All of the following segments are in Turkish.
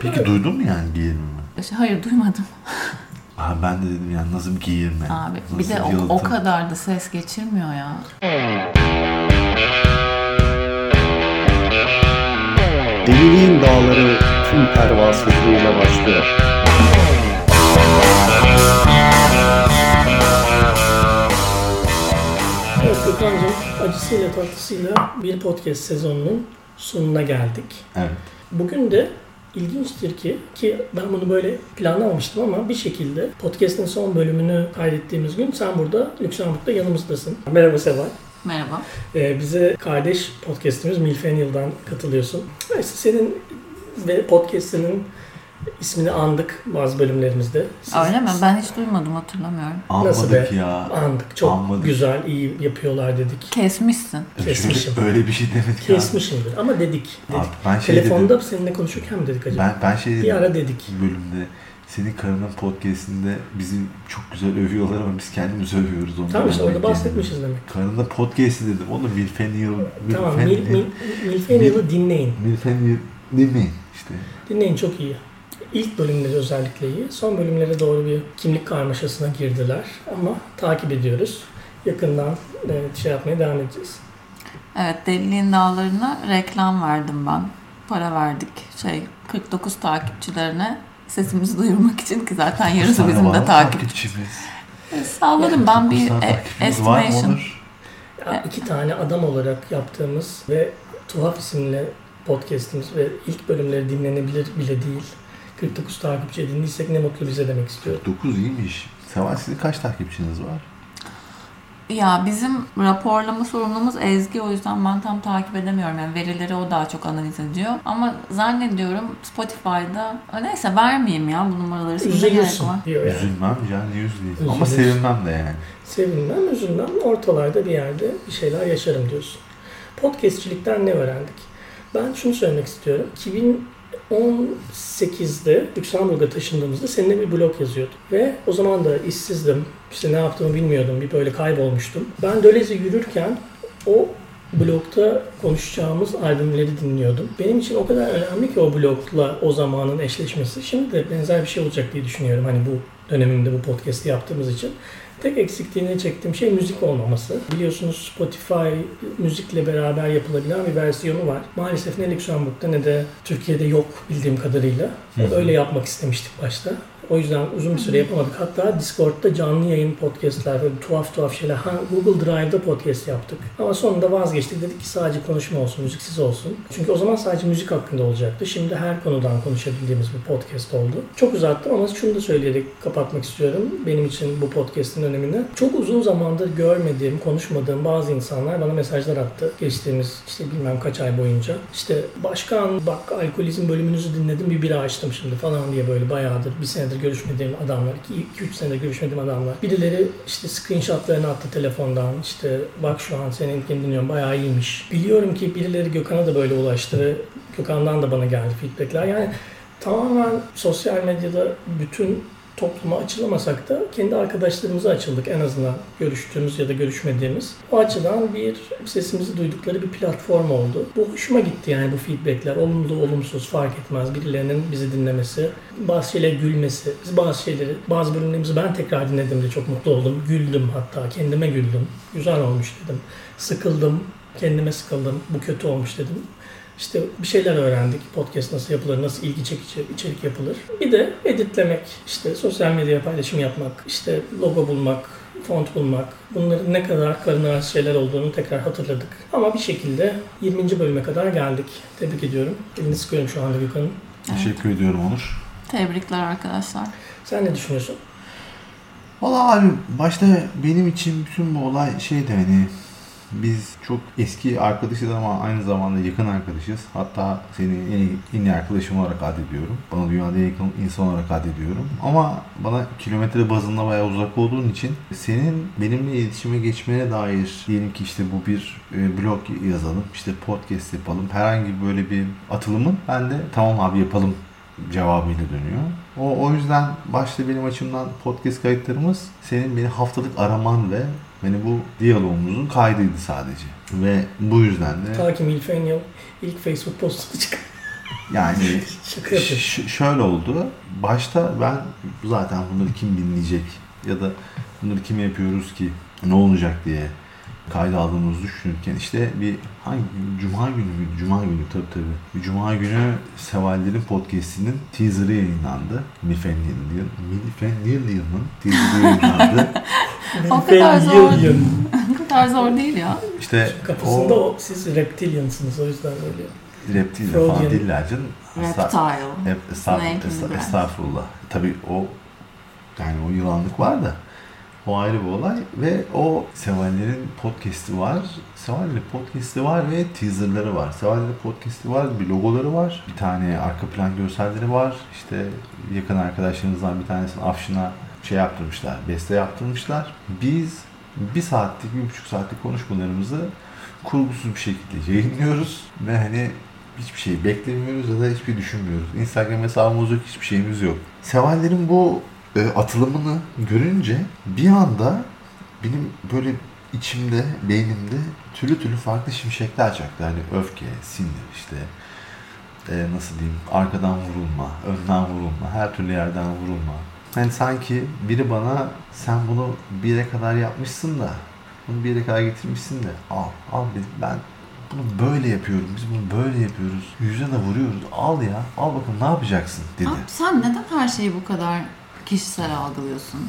Peki duydun mu yani giyirme? Hayır duymadım Abi ben de dedim yani nasıl bir giyirme? abi. Nasıl Bir de o, o kadar da ses geçirmiyor ya. Deliliğin dağları tüm pervasızlığıyla başlıyor. Evet Gökhan'cığım acısıyla tatlısıyla bir podcast sezonunun sonuna geldik. Evet. Bugün de ilginçtir ki ki ben bunu böyle planlamamıştım ama bir şekilde podcast'in son bölümünü kaydettiğimiz gün sen burada Lüksemburg'da yanımızdasın. Merhaba Seval. Merhaba. Ee, bize kardeş podcast'imiz Milfennial'dan katılıyorsun. Neyse senin ve podcast'inin ismini andık bazı bölümlerimizde. Siz- Öyle mi? Ben hiç duymadım hatırlamıyorum. Nasıl be? Anmadık ya. Andık. Çok Anmadık. güzel, iyi yapıyorlar dedik. Kesmişsin. Kesmişim. Şöyle, öyle bir şey demedik ya. Kesmişimdir ama dedik. dedik. Abi ben şey Telefonda dedim. seninle konuşurken mi dedik acaba? Ben, ben şey dedim. Bir ara dedik. bölümde senin karının podcastinde bizi çok güzel övüyorlar ama biz kendimiz övüyoruz onları. Tamam işte orada bahsetmişiz demek. Karının podcast'i dedim. Oğlum Milfennial. Tamam, Mil, Mil, Milfennial'ı dinleyin. Milfennial değil mi? İşte. Dinleyin çok iyi. İlk bölümleri özellikle iyi. Son bölümlere doğru bir kimlik karmaşasına girdiler. Ama takip ediyoruz. Yakından e, şey yapmaya devam edeceğiz. Evet Deliliğin Dağları'na reklam verdim ben. Para verdik. Şey 49 takipçilerine sesimizi duyurmak için ki zaten yarısı bizim de takipçimiz. E, Salladım ben bir e, estimation. Ya, iki tane adam olarak yaptığımız ve tuhaf isimli podcastimiz ve ilk bölümleri dinlenebilir bile değil. 49 takipçi edindiysek ne mutlu bize demek istiyorum. 9 iyiymiş. Seval sizin kaç takipçiniz var? Ya bizim raporlama sorumlumuz Ezgi o yüzden ben tam takip edemiyorum. Yani verileri o daha çok analiz ediyor. Ama zannediyorum Spotify'da neyse vermeyeyim ya bu numaraları size gerek Üzülürsün var. diyor yani. Üzülmem can yüz değil. Ama sevinmem de yani. Sevinmem, üzülmem. Ortalarda bir yerde bir şeyler yaşarım diyorsun. Podcastçilikten ne öğrendik? Ben şunu söylemek istiyorum. 2018'de Lüksemburg'a taşındığımızda seninle bir blog yazıyordum. Ve o zaman da işsizdim. İşte ne yaptığımı bilmiyordum. Bir böyle kaybolmuştum. Ben Dölez'e yürürken o blogda konuşacağımız albümleri dinliyordum. Benim için o kadar önemli ki o blogla o zamanın eşleşmesi. Şimdi de benzer bir şey olacak diye düşünüyorum. Hani bu döneminde bu podcast'i yaptığımız için. Tek eksikliğini çektiğim şey müzik olmaması. Biliyorsunuz Spotify müzikle beraber yapılabilen bir versiyonu var. Maalesef ne Lüksemburg'da ne de Türkiye'de yok bildiğim kadarıyla. Öyle yapmak istemiştik başta. O yüzden uzun bir süre yapamadık. Hatta Discord'da canlı yayın podcastler, böyle tuhaf tuhaf şeyler. Ha, Google Drive'da podcast yaptık. Ama sonunda vazgeçtik. Dedik ki sadece konuşma olsun, müziksiz olsun. Çünkü o zaman sadece müzik hakkında olacaktı. Şimdi her konudan konuşabildiğimiz bir podcast oldu. Çok uzattım ama şunu da söyleyerek kapatmak istiyorum. Benim için bu podcast'in önemini. Çok uzun zamandır görmediğim, konuşmadığım bazı insanlar bana mesajlar attı. Geçtiğimiz işte bilmem kaç ay boyunca. İşte başkan bak alkolizm bölümünüzü dinledim bir bira açtım şimdi falan diye böyle bayağıdır bir senedir görüşmediğim adamlar, 2-3 senedir görüşmediğim adamlar. Birileri işte screenshotlarını attı telefondan. İşte bak şu an seninkini dinliyorum bayağı iyiymiş. Biliyorum ki birileri Gökhan'a da böyle ulaştı ve Gökhan'dan da bana geldi feedbackler. Yani tamamen sosyal medyada bütün topluma açılamasak da kendi arkadaşlarımıza açıldık en azından görüştüğümüz ya da görüşmediğimiz. O açıdan bir sesimizi duydukları bir platform oldu. Bu hoşuma gitti yani bu feedbackler. Olumlu olumsuz fark etmez. Birilerinin bizi dinlemesi, bazı şeylere gülmesi. Biz bazı şeyleri, bazı bölümlerimizi ben tekrar dinlediğimde çok mutlu oldum. Güldüm hatta. Kendime güldüm. Güzel olmuş dedim. Sıkıldım. Kendime sıkıldım. Bu kötü olmuş dedim. İşte bir şeyler öğrendik. Podcast nasıl yapılır, nasıl ilgi çekici içerik yapılır. Bir de editlemek, işte sosyal medyaya paylaşım yapmak, işte logo bulmak, font bulmak. Bunların ne kadar karın şeyler olduğunu tekrar hatırladık. Ama bir şekilde 20. bölüme kadar geldik. Tebrik ediyorum. Elini sıkıyorum şu anda Gökhan'ın. Teşekkür ediyorum Onur. Tebrikler arkadaşlar. Sen ne düşünüyorsun? Valla abi başta benim için bütün bu olay şeydi hani biz çok eski arkadaşız ama aynı zamanda yakın arkadaşız. Hatta seni en en iyi arkadaşım olarak addediyorum. Bana dünyada yakın insan olarak addediyorum. Ama bana kilometre bazında bayağı uzak olduğun için senin benimle iletişime geçmene dair diyelim ki işte bu bir e, blog yazalım, işte podcast yapalım. Herhangi böyle bir atılımın ben de tamam abi yapalım cevabıyla dönüyor. O, o yüzden başta benim açımdan podcast kayıtlarımız senin beni haftalık araman ve beni bu diyalogumuzun kaydıydı sadece. Ve bu yüzden de Ta ki Milfennial ilk Facebook postunu çıkar. Yani ş- şöyle oldu. Başta ben zaten bunları kim dinleyecek ya da bunları kime yapıyoruz ki ne olacak diye kayda aldığımızı düşünürken işte bir hangi? Cuma günü müydü? Cuma günü tabii tabii. Cuma günü Sevaller'in podcast'inin teaser'ı yayınlandı. Milfenlian, Milfenlian'ın teaser'ı yayınlandı. O kadar zor. O kadar zor değil ya. İşte Kafasında o o, siz reptiliansınız o yüzden öyle. reptil falan değiller canım. Reptile. Estağfurullah. Tabii o yani o yılanlık var da o ayrı bir olay ve o Sevaller'in podcast'i var. Sevaller'in podcast'i var ve teaserları var. Sevaller'in podcast'i var, bir logoları var. Bir tane arka plan görselleri var. İşte yakın arkadaşlarımızdan bir tanesinin Afşin'a şey yaptırmışlar, beste yaptırmışlar. Biz bir saatlik, bir buçuk saatlik konuşmalarımızı kurgusuz bir şekilde yayınlıyoruz ve hani hiçbir şey beklemiyoruz ya da hiçbir düşünmüyoruz. Instagram hesabımız yok, hiçbir şeyimiz yok. Sevallerin bu e, atılımını görünce bir anda benim böyle içimde, beynimde türlü türlü farklı şimşekler çaktı. Hani öfke, sinir işte e, nasıl diyeyim arkadan vurulma, önden vurulma, her türlü yerden vurulma. Hani sanki biri bana sen bunu bir yere kadar yapmışsın da bunu bir yere kadar getirmişsin de al, al ben bunu böyle yapıyorum, biz bunu böyle yapıyoruz. Yüzüne de vuruyoruz. Al ya, al bakalım ne yapacaksın dedi. Abi sen neden her şeyi bu kadar kişisel algılıyorsun?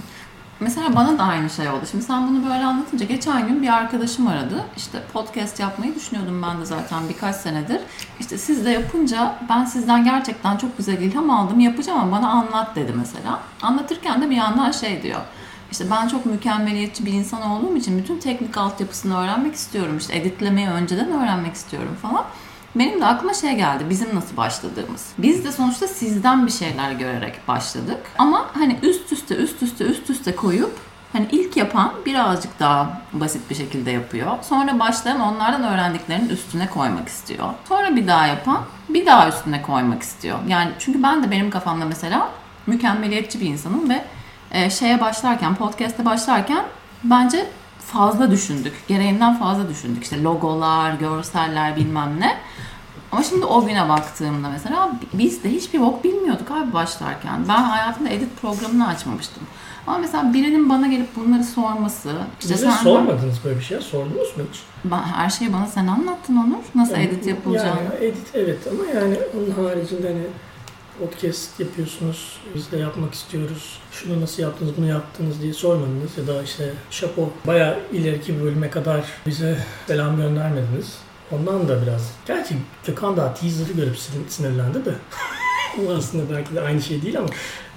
Mesela bana da aynı şey oldu. Şimdi sen bunu böyle anlatınca geçen gün bir arkadaşım aradı. İşte podcast yapmayı düşünüyordum ben de zaten birkaç senedir. İşte siz de yapınca ben sizden gerçekten çok güzel ilham aldım. Yapacağım ama bana anlat dedi mesela. Anlatırken de bir yandan şey diyor. İşte ben çok mükemmeliyetçi bir insan olduğum için bütün teknik altyapısını öğrenmek istiyorum. İşte editlemeyi önceden öğrenmek istiyorum falan. Benim de aklıma şey geldi. Bizim nasıl başladığımız. Biz de sonuçta sizden bir şeyler görerek başladık. Ama hani üst üste üst üste üst üste koyup Hani ilk yapan birazcık daha basit bir şekilde yapıyor. Sonra başlayan onlardan öğrendiklerinin üstüne koymak istiyor. Sonra bir daha yapan bir daha üstüne koymak istiyor. Yani çünkü ben de benim kafamda mesela mükemmeliyetçi bir insanım ve e, şeye başlarken, podcast'e başlarken bence fazla düşündük. Gereğinden fazla düşündük. İşte logolar, görseller bilmem ne. Ama şimdi o güne baktığımda mesela biz de hiçbir bok bilmiyorduk abi başlarken. Ben hayatımda edit programını açmamıştım. Ama mesela birinin bana gelip bunları sorması, işte Bize sen sormadınız böyle bir şey. Sordunuz mu hiç? Ben- her şeyi bana sen anlattın Onur. Nasıl edit yapılacağını. Yani edit evet ama yani onun haricinde hani podcast yapıyorsunuz, biz de yapmak istiyoruz. Şunu nasıl yaptınız, bunu yaptınız diye sormadınız ya da işte şapo bayağı ileriki bölüme kadar bize selam göndermediniz. Ondan da biraz. Gerçi Gökhan daha teaser'ı görüp sin- sinirlendi de. Bu aslında belki de aynı şey değil ama.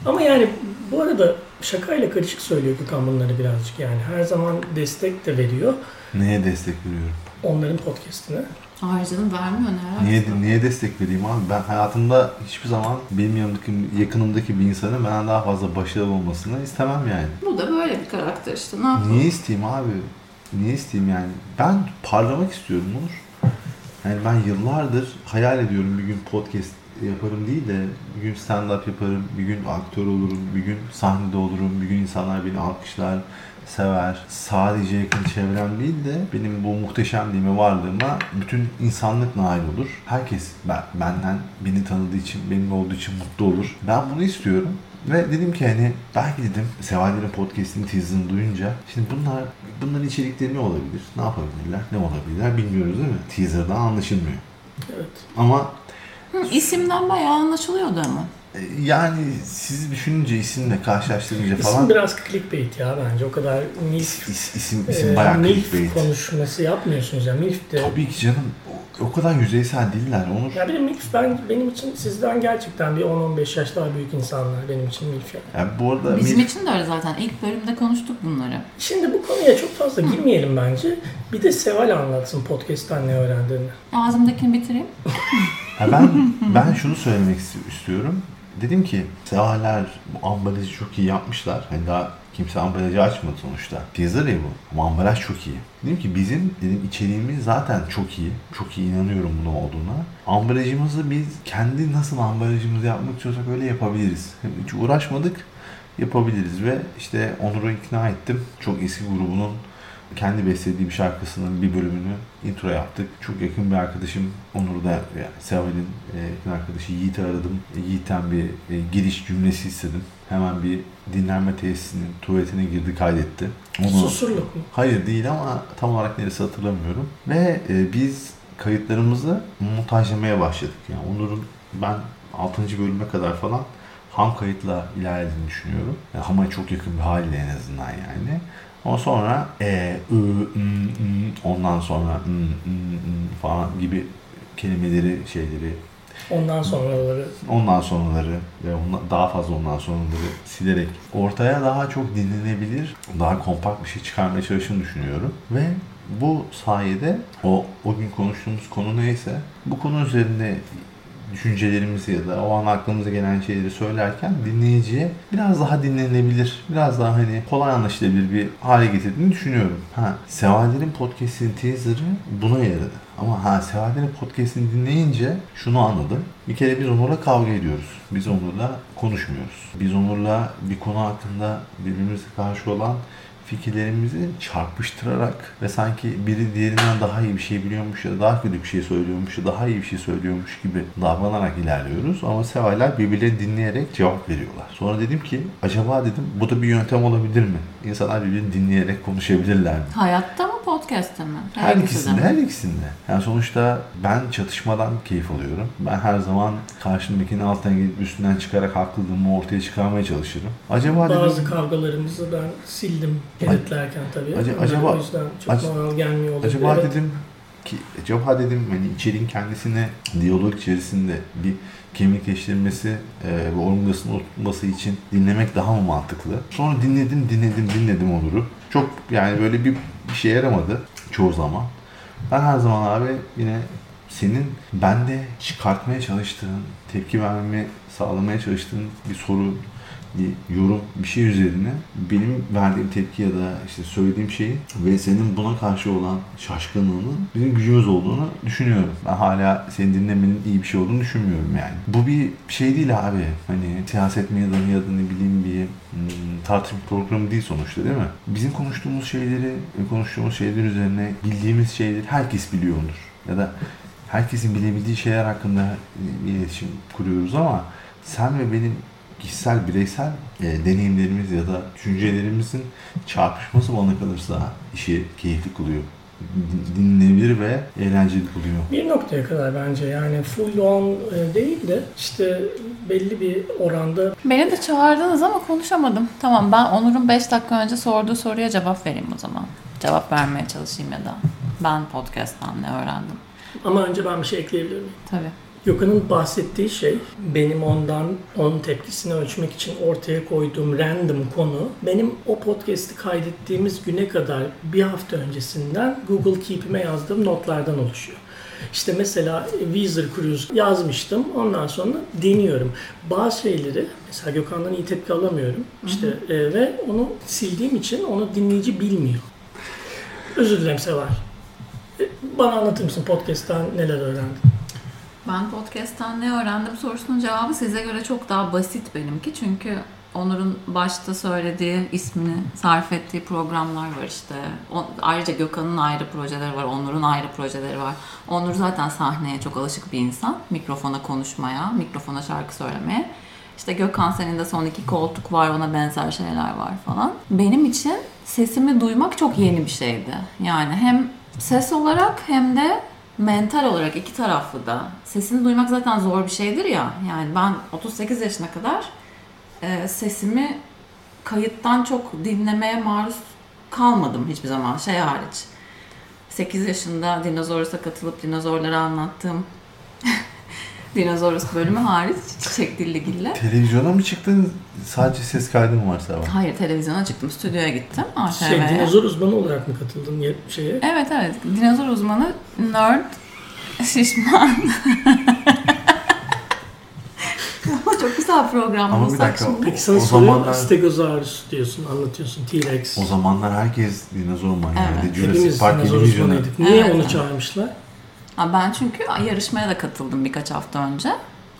Ama yani bu arada şakayla karışık söylüyor Gökhan bunları birazcık yani. Her zaman destek de veriyor Neye destek veriyorum? onların podcastine. Hayır canım vermiyor ne Niye, niye destek vereyim abi? Ben hayatımda hiçbir zaman benim yanımdaki, yakınımdaki bir insanın benden daha fazla başarılı olmasını istemem yani. Bu da böyle bir karakter işte. Ne yapalım? Niye isteyeyim abi? Niye isteyeyim yani? Ben parlamak istiyorum Onur. Yani ben yıllardır hayal ediyorum bir gün podcast yaparım değil de bir gün stand-up yaparım, bir gün aktör olurum, bir gün sahnede olurum, bir gün insanlar beni alkışlar, sever. Sadece yakın çevrem değil de benim bu muhteşemliğime, varlığıma bütün insanlık nail olur. Herkes ben, benden beni tanıdığı için, benimle olduğu için mutlu olur. Ben bunu istiyorum. Ve dedim ki hani belki dedim Sevaller'in podcast'ini teaser'ını duyunca şimdi bunlar bunların içerikleri ne olabilir? Ne yapabilirler? Ne olabilirler? Bilmiyoruz değil mi? Teaser'dan anlaşılmıyor. Evet. Ama Hı, isimden bayağı anlaşılıyordu ama. E, yani sizi düşününce isimle karşılaştırınca İsim falan biraz clickbait ya bence. O kadar milf, is, isim, isim e, bayağı milf clickbait. konuşması yapmıyorsunuz ya. Milf de. Tabii ki canım. O, o kadar yüzeysel değiller Onur. Ya bir de milf ben, benim için sizden gerçekten bir 10-15 yaş daha büyük insanlar benim için milf yani. Yani bu arada Bizim Mil- için de öyle zaten. İlk bölümde konuştuk bunları. Şimdi bu konuya çok fazla girmeyelim bence. Bir de Seval anlatsın podcast'tan ne öğrendiğini. Ağzımdakini bitireyim. Ha ben ben şunu söylemek ist- istiyorum. Dedim ki Sevaler bu ambalajı çok iyi yapmışlar. Hani daha kimse ambalajı açmadı sonuçta. Teaser ya bu. Ama ambalaj çok iyi. Dedim ki bizim dedim içeriğimiz zaten çok iyi. Çok iyi inanıyorum buna olduğuna. Ambalajımızı biz kendi nasıl ambalajımızı yapmak istiyorsak öyle yapabiliriz. Hiç uğraşmadık yapabiliriz ve işte Onur'u ikna ettim. Çok eski grubunun kendi beslediğim şarkısının bir bölümünü intro yaptık. Çok yakın bir arkadaşım Onur da yani Seval'in e, yakın arkadaşı Yiğit'i aradım. Yiğit'ten bir e, giriş cümlesi istedim. Hemen bir dinlenme tesisinin tuvaletine girdi kaydetti. Onu, Susurluk mu? Hayır değil ama tam olarak neresi hatırlamıyorum. Ve e, biz kayıtlarımızı montajlamaya başladık. Yani Onur'un ben 6. bölüme kadar falan ham kayıtla ilerlediğini düşünüyorum. Yani hama çok yakın bir haliyle en azından yani. Ondan sonra e, ı, ı, ı, ondan sonra ı, ı, ı falan gibi kelimeleri, şeyleri Ondan sonraları ondan sonraları ve ondan, daha fazla ondan sonraları silerek ortaya daha çok dinlenebilir, daha kompakt bir şey çıkarmaya çalıştığını düşünüyorum. Ve bu sayede o o gün konuştuğumuz konu neyse bu konu üzerinde düşüncelerimizi ya da o an aklımıza gelen şeyleri söylerken dinleyiciye biraz daha dinlenebilir, biraz daha hani kolay anlaşılabilir bir hale getirdiğini düşünüyorum. Ha, Sevaller'in podcast'in teaser'ı buna yaradı. Ama ha Sevaller'in podcast'ini dinleyince şunu anladım. Bir kere biz Onur'la kavga ediyoruz. Biz Onur'la konuşmuyoruz. Biz Onur'la bir konu hakkında birbirimize karşı olan fikirlerimizi çarpıştırarak ve sanki biri diğerinden daha iyi bir şey biliyormuş ya da daha kötü bir şey söylüyormuş ya da daha iyi bir şey söylüyormuş gibi davranarak ilerliyoruz. Ama sevaller birbirlerini dinleyerek cevap veriyorlar. Sonra dedim ki acaba dedim bu da bir yöntem olabilir mi? İnsanlar birbirini dinleyerek konuşabilirler mi? Hayatta mı podcast'te mi? Her ikisi ikisinde, de. her ikisinde. Yani sonuçta ben çatışmadan keyif alıyorum. Ben her zaman karşımdakinin altından gelip üstünden çıkarak haklılığımı ortaya çıkarmaya çalışırım. Acaba dedim, bazı kavgalarımızı ben sildim editlerken tabii. Onları acaba- o yüzden çok ac- moral gelmiyor olabilir. Acaba Evet. dedim ki acaba dedim hani içeriğin kendisine diyalog içerisinde bir kemikleştirmesi e, ve omurgasının oturtması için dinlemek daha mı mantıklı? Sonra dinledim, dinledim, dinledim Onur'u. Çok yani böyle bir, bir şey yaramadı çoğu zaman. Ben her zaman abi yine senin bende çıkartmaya çalıştığın, tepki vermemi sağlamaya çalıştığın bir soru, bir yorum, bir şey üzerine benim verdiğim tepki ya da işte söylediğim şeyi ve senin buna karşı olan şaşkınlığının bizim gücümüz olduğunu düşünüyorum. Ben hala seni dinlemenin iyi bir şey olduğunu düşünmüyorum yani. Bu bir şey değil abi. Hani siyaset meydanı ya da ne bileyim bir hmm, tartışma programı değil sonuçta değil mi? Bizim konuştuğumuz şeyleri, konuştuğumuz şeyler üzerine bildiğimiz şeyleri herkes biliyordur. Ya da herkesin bilebildiği şeyler hakkında bir iletişim kuruyoruz ama sen ve benim kişisel, bireysel e, deneyimlerimiz ya da düşüncelerimizin çarpışması bana kalırsa işi keyifli kılıyor. Din- Dinlenebilir ve eğlenceli kılıyor. Bir noktaya kadar bence yani full on e, değil de işte belli bir oranda Beni de çağırdınız ama konuşamadım. Tamam ben Onur'un 5 dakika önce sorduğu soruya cevap vereyim o zaman. Cevap vermeye çalışayım ya da. Ben podcast'tan ne öğrendim? ama önce ben bir şey ekleyebilir miyim? Tabii. Gökhan'ın bahsettiği şey benim ondan onun tepkisini ölçmek için ortaya koyduğum random konu benim o podcast'i kaydettiğimiz güne kadar bir hafta öncesinden Google Keep'ime yazdığım notlardan oluşuyor. İşte mesela Weezer Cruise yazmıştım. Ondan sonra deniyorum. Bazı şeyleri mesela Gökhan'dan iyi tepki alamıyorum. İşte e, ve onu sildiğim için onu dinleyici bilmiyor. Özür dilerim Seval. E, Bana anlatır mısın podcast'tan neler öğrendin? Ben podcast'tan ne öğrendim sorusunun cevabı size göre çok daha basit benimki. Çünkü Onur'un başta söylediği, ismini sarf ettiği programlar var işte. O- ayrıca Gökhan'ın ayrı projeleri var, Onur'un ayrı projeleri var. Onur zaten sahneye çok alışık bir insan. Mikrofona konuşmaya, mikrofona şarkı söylemeye. İşte Gökhan senin de son iki koltuk var, ona benzer şeyler var falan. Benim için sesimi duymak çok yeni bir şeydi. Yani hem ses olarak hem de mental olarak iki taraflı da. Sesini duymak zaten zor bir şeydir ya. Yani ben 38 yaşına kadar e, sesimi kayıttan çok dinlemeye maruz kalmadım hiçbir zaman şey hariç. 8 yaşında Dinozorus'a katılıp dinozorları anlattığım Dinozorus bölümü hariç Çiçek Dilligil'le. Televizyona mı çıktın? Sadece ses kaydı mı var Seval? Hayır televizyona çıktım, stüdyoya gittim Şey, ATV'ye. dinozor uzmanı olarak mı katıldın ye- şeye? Evet evet, dinozor uzmanı, nerd, şişman. Ama çok güzel program Ama bir dakika, şimdi. Peki sana O zamanlar- Stegosaurus diyorsun, anlatıyorsun. T-Rex. O zamanlar herkes dinozor manyağı. Evet. Jurassic Hepimiz Park dinozor uzmanıydık. Niye Evet. onu çağırmışlar? Ha, Ben çünkü yarışmaya da katıldım birkaç hafta önce.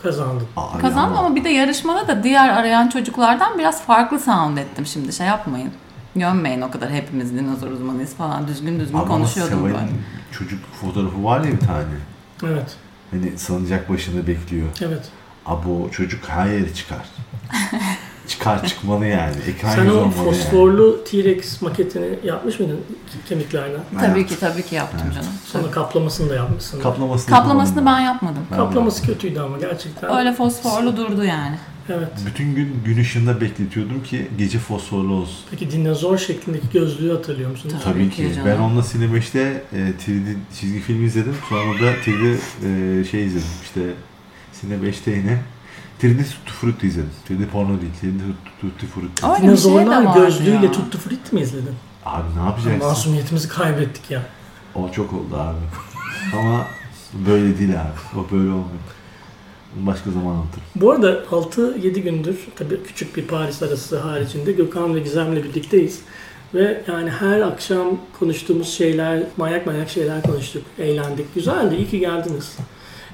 Kazandım. Abi Kazandım ama bir de yarışmada da diğer arayan çocuklardan biraz farklı sound ettim şimdi şey yapmayın. Gömmeyin o kadar hepimiz dinozor uzmanıyız falan düzgün düzgün Ama konuşuyordum böyle. çocuk fotoğrafı var ya bir tane. Evet. Hani salıncak başında bekliyor. Evet. Abi o çocuk her yere çıkar. çıkar çıkmalı yani. Ekran Sen o olmalı yani. fosforlu T-Rex maketini yapmış mıydın kemiklerden? Tabii ki tabii ki yaptım canım. Sonra kaplamasını da yapmışsın. Kaplamasını, Kaplamasını ben yapmadım. Ben Kaplaması kötüydü ama gerçekten. Öyle fosforlu durdu yani. Evet. Bütün gün gün ışığında bekletiyordum ki gece fosforlu olsun. Peki dinozor şeklindeki gözlüğü hatırlıyor musunuz? Tabii Tabii ki ki. canım. Ben onunla Cine 5'te e, 3D çizgi film izledim. Sonra da 3D e, şey izledim. İşte Cine 5'te yine 3D Tutti Frutti izledim. 3D porno değil. 3D Tutti Frutti. Şey de Dinozorlar vardı gözlüğüyle tuttu frit mi izledin? Abi ne yapacaksın? Masumiyetimizi kaybettik ya. O çok oldu abi. Ama böyle değil abi. O böyle olmuyor. Başka zaman anlatırım. Bu arada 6-7 gündür tabii küçük bir Paris arası haricinde Gökhan ve Gizem'le birlikteyiz. Ve yani her akşam konuştuğumuz şeyler, manyak manyak şeyler konuştuk, eğlendik. Güzeldi, iyi ki geldiniz.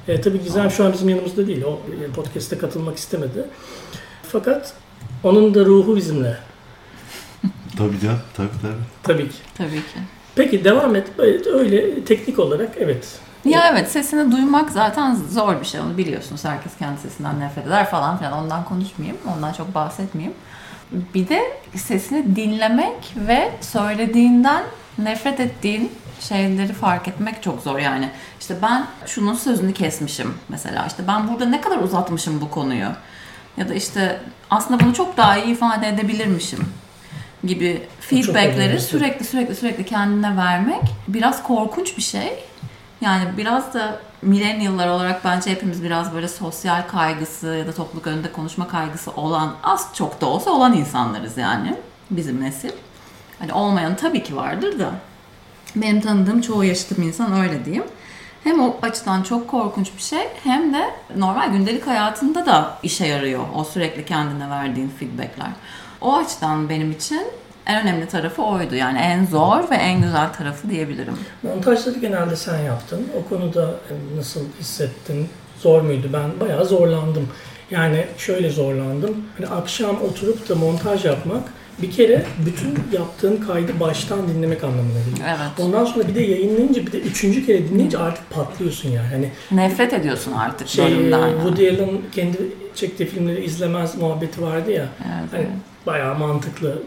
E, tabii Gizem şu an bizim yanımızda değil, o e, podcast'e katılmak istemedi. Fakat onun da ruhu bizimle. Tabii canım. Tabii tabii. Tabii ki. Tabii ki. Peki devam et. Evet, öyle teknik olarak evet. Ya evet sesini duymak zaten zor bir şey onu biliyorsunuz. Herkes kendi sesinden nefret eder falan filan. Ondan konuşmayayım. Ondan çok bahsetmeyeyim. Bir de sesini dinlemek ve söylediğinden nefret ettiğin şeyleri fark etmek çok zor yani. İşte ben şunun sözünü kesmişim mesela. İşte ben burada ne kadar uzatmışım bu konuyu. Ya da işte aslında bunu çok daha iyi ifade edebilirmişim gibi feedbackleri sürekli sürekli sürekli kendine vermek biraz korkunç bir şey. Yani biraz da millennial'lar olarak bence hepimiz biraz böyle sosyal kaygısı ya da topluluk önünde konuşma kaygısı olan az çok da olsa olan insanlarız yani bizim nesil. Hani olmayan tabii ki vardır da benim tanıdığım çoğu yaşıtım insan öyle diyeyim. Hem o açıdan çok korkunç bir şey hem de normal gündelik hayatında da işe yarıyor o sürekli kendine verdiğin feedbackler. O açıdan benim için en önemli tarafı oydu. Yani en zor ve en güzel tarafı diyebilirim. Montajları genelde sen yaptın. O konuda nasıl hissettin? Zor muydu? Ben bayağı zorlandım. Yani şöyle zorlandım. Hani akşam oturup da montaj yapmak bir kere bütün yaptığın kaydı baştan dinlemek anlamına geliyor. Evet. Ondan sonra bir de yayınlayınca bir de üçüncü kere dinleyince artık patlıyorsun yani. Hani Nefret ediyorsun artık şey bölümden. yani. Woody Allen kendi çektiği filmleri izlemez muhabbeti vardı ya. Evet, Hani evet. bayağı mantıklı.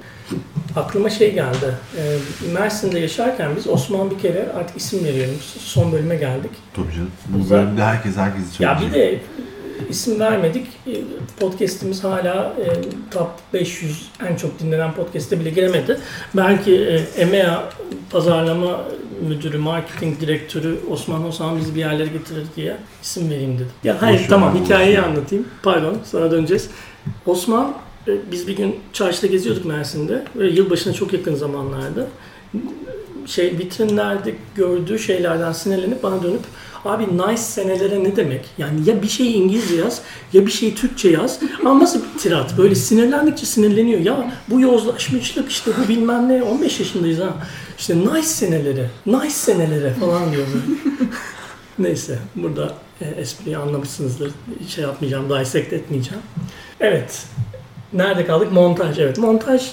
Aklıma şey geldi. Ee, Mersin'de yaşarken biz Osman bir kere artık isim veriyorum. Son bölüme geldik. Tabii canım. Bu bölümde herkes herkesi Ya söyleyecek. bir de isim vermedik. Ee, Podcast'imiz hala e, top 500 en çok dinlenen podcast'e bile giremedi. Belki e, EMEA pazarlama müdürü, marketing direktörü Osman Osman bizi bir yerlere getirir diye isim vereyim dedim. Ya hayır ver, tamam boş hikayeyi ver. anlatayım. Pardon sonra döneceğiz. Osman e, biz bir gün çarşıda geziyorduk Mersin'de. Böyle yılbaşına çok yakın zamanlarda. Şey vitrinlerde gördüğü şeylerden sinirlenip bana dönüp abi nice senelere ne demek? Yani ya bir şey İngilizce yaz ya bir şey Türkçe yaz. Ama nasıl bir tirat? Böyle sinirlendikçe sinirleniyor. Ya bu yozlaşmışlık işte bu bilmem ne 15 yaşındayız ha. İşte nice seneleri, nice senelere falan diyor böyle. Neyse burada e, espriyi anlamışsınızdır. Şey yapmayacağım, dissect etmeyeceğim. Evet. Nerede kaldık? Montaj. Evet. Montaj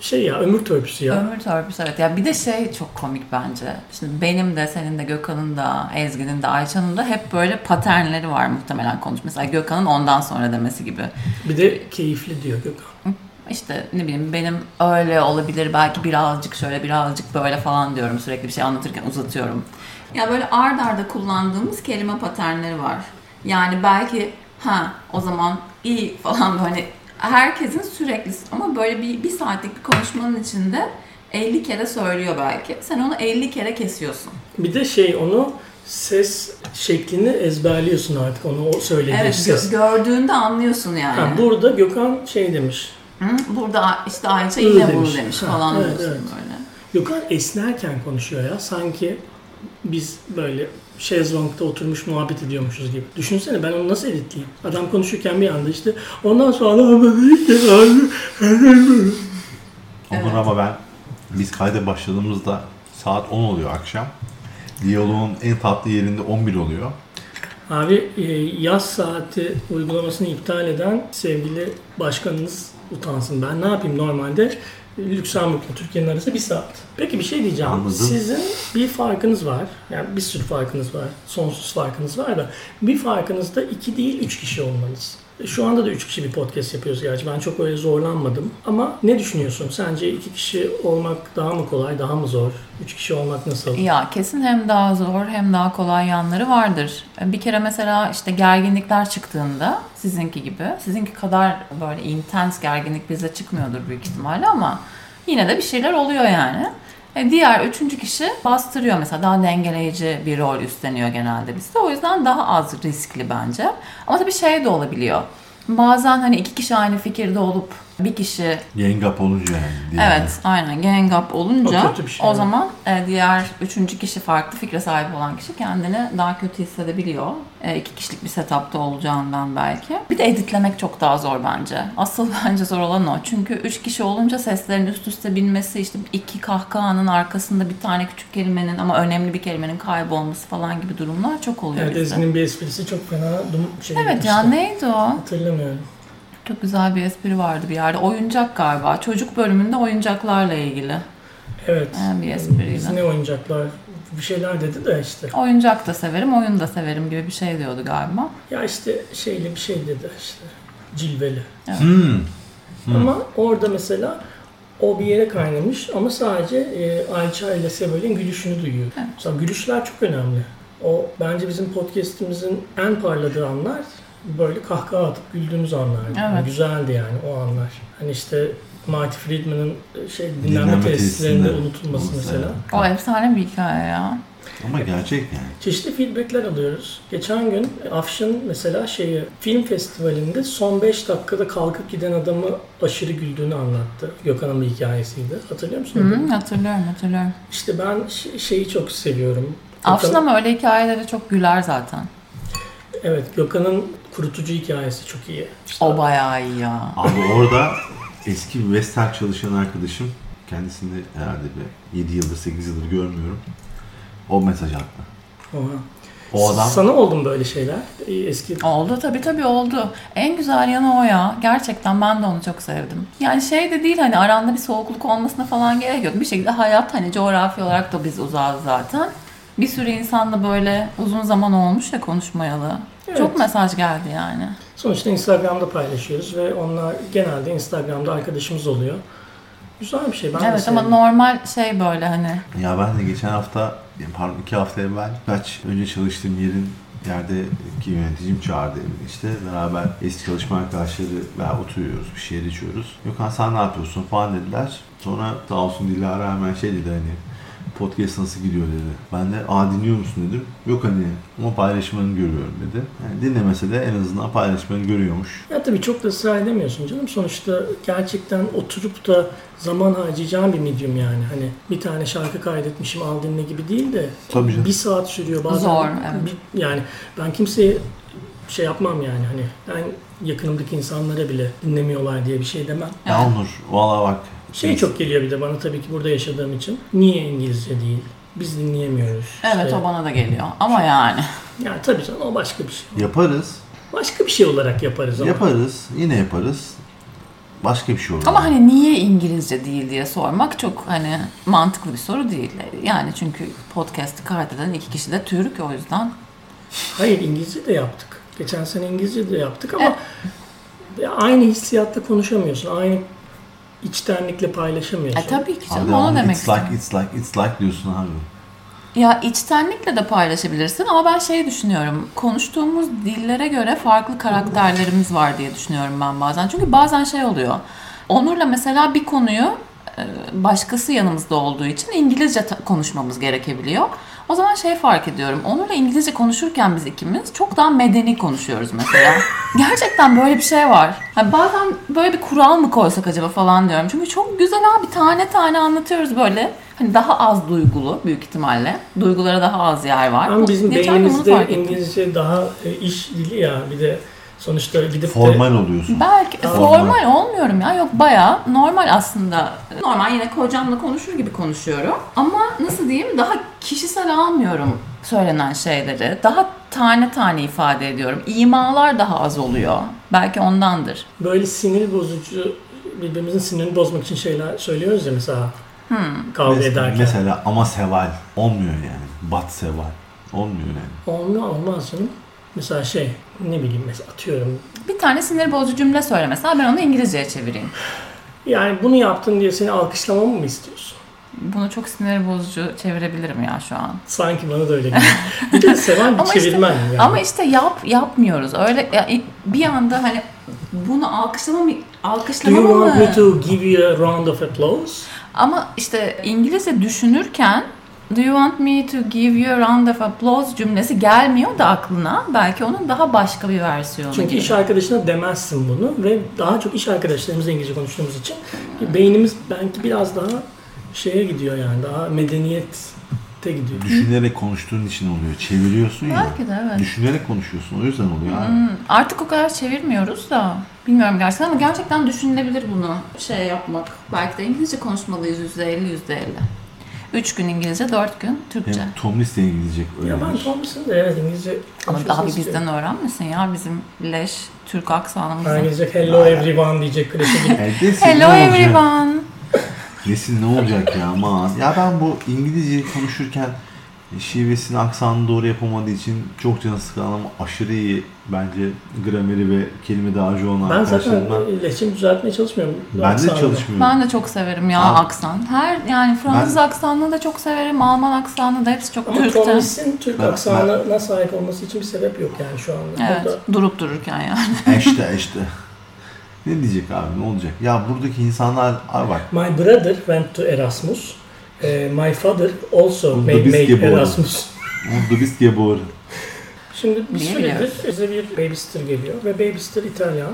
şey ya ömür törpüsü ya. Ömür törpüsü evet. Ya bir de şey çok komik bence. Şimdi benim de senin de Gökhan'ın da Ezgi'nin de Ayça'nın da hep böyle paternleri var muhtemelen konuş. Mesela Gökhan'ın ondan sonra demesi gibi. Bir de keyifli diyor Gökhan. İşte ne bileyim benim öyle olabilir belki birazcık şöyle birazcık böyle falan diyorum sürekli bir şey anlatırken uzatıyorum. Ya böyle ard arda kullandığımız kelime paternleri var. Yani belki ha o zaman iyi falan hani herkesin sürekli ama böyle bir, bir saatlik bir konuşmanın içinde 50 kere söylüyor belki. Sen onu 50 kere kesiyorsun. Bir de şey onu ses şeklini ezberliyorsun artık onu o söylediği Evet ses. gö- gördüğünde anlıyorsun yani. Ha, burada Gökhan şey demiş. Hı? Burada işte Ayça yine demiş. bunu demiş Ha, falan evet, diyorsun evet. böyle. Gökhan esnerken konuşuyor ya. Sanki biz böyle şezlongda oturmuş muhabbet ediyormuşuz gibi. Düşünsene ben onu nasıl editleyeyim? Adam konuşurken bir anda işte ondan sonra Onur Evet. ama ben biz kayda başladığımızda saat 10 oluyor akşam. Diyaloğun en tatlı yerinde 11 oluyor. Abi e, yaz saati uygulamasını iptal eden sevgili başkanınız utansın. Ben ne yapayım normalde Lüksemburg'la Türkiye'nin arası bir saat. Peki bir şey diyeceğim. Anladım. Sizin bir farkınız var. Yani bir sürü farkınız var. Sonsuz farkınız var da bir farkınız da iki değil üç kişi olmanız. Şu anda da üç kişi bir podcast yapıyoruz gerçi. Ben çok öyle zorlanmadım. Ama ne düşünüyorsun? Sence iki kişi olmak daha mı kolay, daha mı zor? Üç kişi olmak nasıl? Ya kesin hem daha zor hem daha kolay yanları vardır. Bir kere mesela işte gerginlikler çıktığında sizinki gibi, sizinki kadar böyle intens gerginlik bize çıkmıyordur büyük ihtimalle ama yine de bir şeyler oluyor yani. E, diğer üçüncü kişi bastırıyor mesela daha dengeleyici bir rol üstleniyor genelde bizde. O yüzden daha az riskli bence. Ama tabii şey de olabiliyor. Bazen hani iki kişi aynı fikirde olup bir kişi Yengap olunca yani. diye. Evet, aynen. Gang up olunca O o, şey, zaman e, diğer üçüncü kişi farklı fikre sahip olan kişi kendini daha kötü hissedebiliyor. E, iki kişilik bir setupta olacağından belki. Bir de editlemek çok daha zor bence. Asıl bence zor olan o. Çünkü üç kişi olunca seslerin üst üste binmesi, işte iki kahkahanın arkasında bir tane küçük kelimenin ama önemli bir kelimenin kaybolması falan gibi durumlar çok oluyor Evet, bizde. Ezgi'nin bir esprisi çok fena dum- şey Evet ya neydi o? Hatırlamıyorum. Çok güzel bir espri vardı bir yerde. Oyuncak galiba. Çocuk bölümünde oyuncaklarla ilgili. Evet. Yani bir espriyle. Biz ne oyuncaklar bir şeyler dedi de işte. Oyuncak da severim, oyun da severim gibi bir şey diyordu galiba. Ya işte şeyli bir şey dedi işte. Cilveli. Hmm. Ama orada mesela o bir yere kaynamış ama sadece e, Ayça ile Seval'in gülüşünü duyuyor. Evet. Mesela gülüşler çok önemli. O bence bizim podcast'imizin en parladığı anlar böyle kahkaha atıp güldüğümüz anlardı. Yani Evet. güzeldi yani o anlar. Hani işte Marty Friedman'ın şey dinlenme, Dinlenme tesislerinde unutulması mesela. O efsane bir hikaye ya. Ama gerçek yani. Çeşitli feedbackler alıyoruz. Geçen gün Afşin mesela şeyi film festivalinde son 5 dakikada kalkıp giden adamı aşırı güldüğünü anlattı. Gökhan'ın bir hikayesiydi. Hatırlıyor musun? Hı, hatırlıyorum, hatırlıyorum. İşte ben şeyi çok seviyorum. Afşin ama öyle hikayeleri çok güler zaten. Evet Gökhan'ın kurutucu hikayesi çok iyi. İşte O bayağı iyi ya. Abi orada eski bir Vestel çalışan arkadaşım kendisini herhalde bir 7 yıldır 8 yıldır görmüyorum. O mesaj attı. Oha. O adam Sana oldu mu böyle şeyler? Ee, Eski Oldu tabii tabii oldu. En güzel yanı o ya. Gerçekten ben de onu çok sevdim. Yani şey de değil hani aranda bir soğukluk olmasına falan gerek yok. Bir şekilde hayat hani coğrafi olarak da biz uzağız zaten. Bir sürü insanla böyle uzun zaman olmuş ya konuşmayalı. Evet. Çok mesaj geldi yani. sonuçta Instagram'da paylaşıyoruz ve onlar genelde Instagram'da arkadaşımız oluyor. Güzel bir şey. Ben evet ama normal şey böyle hani ya ben de geçen hafta pardon iki hafta evvel kaç önce çalıştığım yerin yerdeki yöneticim çağırdı evine işte beraber eski çalışma arkadaşları ve oturuyoruz bir şeyler içiyoruz. Gökhan sen ne yapıyorsun falan dediler. Sonra sağ olsun Dilara hemen şey dedi hani podcast nasıl gidiyor dedi. Ben de aa dinliyor musun dedim. Yok hani ama paylaşımlarını görüyorum dedi. Yani dinlemese de en azından paylaşımlarını görüyormuş. Ya tabii çok da ısrar edemiyorsun canım. Sonuçta gerçekten oturup da zaman harcayacağın bir medium yani. Hani bir tane şarkı kaydetmişim al dinle gibi değil de Tabii canım. bir saat sürüyor bazen. Zor, evet. bir- yani ben kimseye şey yapmam yani hani ben yakınımdaki insanlara bile dinlemiyorlar diye bir şey demem. Ya Onur valla bak. Şey çok geliyor bir de bana tabii ki burada yaşadığım için. Niye İngilizce değil? Biz dinleyemiyoruz. evet İşte- o bana da geliyor. Ama yani Yani tabii canım o başka bir şey. Yaparız. Başka bir şey olarak yaparız ama. Yaparız. Yine yaparız. Başka bir şey olur. ama hani niye İngilizce değil diye sormak çok hani mantıklı bir soru değil. Yani çünkü podcast'ı kaydeden iki kişi de Türk o yüzden. Hayır İngilizce de yaptık. Geçen sene İngilizce de yaptık ama aynı hissiyatta konuşamıyorsun. Aynı içtenlikle paylaşamıyorsun. E tabii ki canım onu demek it's like, it's like, it's like diyorsun abi. Ya içtenlikle de paylaşabilirsin ama ben şey düşünüyorum. Konuştuğumuz dillere göre farklı karakterlerimiz var diye düşünüyorum ben bazen. Çünkü bazen şey oluyor. Onur'la mesela bir konuyu e, başkası yanımızda olduğu için İngilizce konuşmamız gerekebiliyor. O zaman şey fark ediyorum. Onur'la İngilizce konuşurken biz ikimiz çok daha medeni konuşuyoruz mesela. Gerçekten böyle bir şey var. Hani bazen böyle bir kural mı koysak acaba falan diyorum. Çünkü çok güzel abi tane tane anlatıyoruz böyle. Hani daha az duygulu büyük ihtimalle. Duygulara daha az yer var. Ama bizim beynimizde. İngilizce daha e, iş dili ya. Bir de sonuçta gidip de Formal oluyorsun. Belki Formal. formal olmuyorum ya. Yok bayağı normal aslında. Normal yine kocamla konuşur gibi konuşuyorum. Ama nasıl diyeyim daha kişisel almıyorum söylenen şeyleri. Daha tane tane ifade ediyorum. İmalar daha az oluyor. Belki ondandır. böyle sinir bozucu birbirimizin sinirini bozmak için şeyler söylüyoruz ya mesela kavga Mes- ederken. Mesela ama seval olmuyor yani. Bat seval. Olmuyor yani. Olmuyor olmaz canım. Mesela şey ne bileyim mesela atıyorum. Bir tane sinir bozucu cümle söyle mesela ben onu İngilizceye çevireyim. Yani bunu yaptın diye seni alkışlamamı mı istiyorsun? Bunu çok sinir bozucu çevirebilirim ya şu an. Sanki bana da öyle geliyor. bir de seven bir Ama işte- çevirmen yani. Ama işte yap yapmıyoruz. Öyle ya, bir anda hani bunu alkışlama mı Do you alkışlama want mı? me to give you a round of applause? Ama işte İngilizce düşünürken Do you want me to give you a round of applause cümlesi gelmiyor da aklına. Belki onun daha başka bir versiyonu Çünkü gibi. iş arkadaşına demezsin bunu ve daha çok iş arkadaşlarımızla İngilizce konuştuğumuz için beynimiz belki biraz daha şeye gidiyor yani daha medeniyette gidiyor. Düşünerek konuştuğun için oluyor. Çeviriyorsun ya. Belki de evet. Düşünerek konuşuyorsun. O yüzden oluyor abi. Hmm, Artık o kadar çevirmiyoruz da. Bilmiyorum gerçekten ama gerçekten düşünülebilir bunu şey yapmak. Belki de İngilizce konuşmalıyız %50 %50. 3 gün İngilizce, 4 gün Türkçe. Hem Tomlis de İngilizce Ya ben öğrenir. Thomas'ın da evet İngilizce Ama daha bir bizden öğrenmesin ya bizim leş Türk Ben aksanımızı. İngilizce hello everyone diyecek klişe gibi. Hello everyone. Desin ne olacak ya aman. Ya ben bu İngilizce konuşurken şivesini aksanını doğru yapamadığı için çok canı sıkan ama aşırı iyi bence grameri ve kelime dağarcığı olan Ben zaten arkadaşlarımdan. iletişim düzeltmeye çalışmıyorum. Ben de Aksanla. çalışmıyorum. Ben de çok severim ya Abi- aksan. Her yani Fransız aksanını da çok severim. Alman aksanını da hepsi çok Ama Türkçe. Thomas'ın Türk Ben- aksanına sahip olması için bir sebep yok yani şu anda. Evet. Burada Durup dururken yani. Eşte eşte. Ne diyecek abi ne olacak? Ya buradaki insanlar abi bak My brother went to Erasmus. Eh, my father also made, made. Erasmus. diye bağırır. Şimdi bir süredir bize bir babysitter geliyor ve babysitter İtalyan.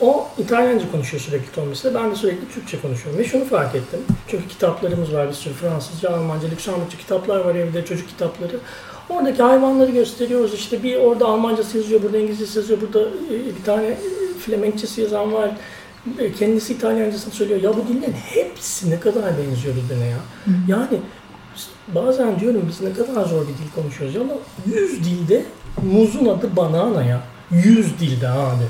O İtalyanca konuşuyor sürekli Thomas'la. Ben de sürekli Türkçe konuşuyorum. Ve şunu fark ettim. Çünkü kitaplarımız var bir sürü Fransızca, Almanca, Lüksemburgca kitaplar var evde, çocuk kitapları. Oradaki hayvanları gösteriyoruz. İşte bir orada Almancası yazıyor, burada İngilizcesi yazıyor, burada e, bir tane e, Flemenkçesi yazan var. E, Kendisi İtalyancasını söylüyor. Ya bu dillerin hepsi ne kadar benziyor birbirine ya. Yani bazen diyorum biz ne kadar zor bir dil konuşuyoruz ya ama 100 dilde muzun adı banana ya. 100 dilde abi.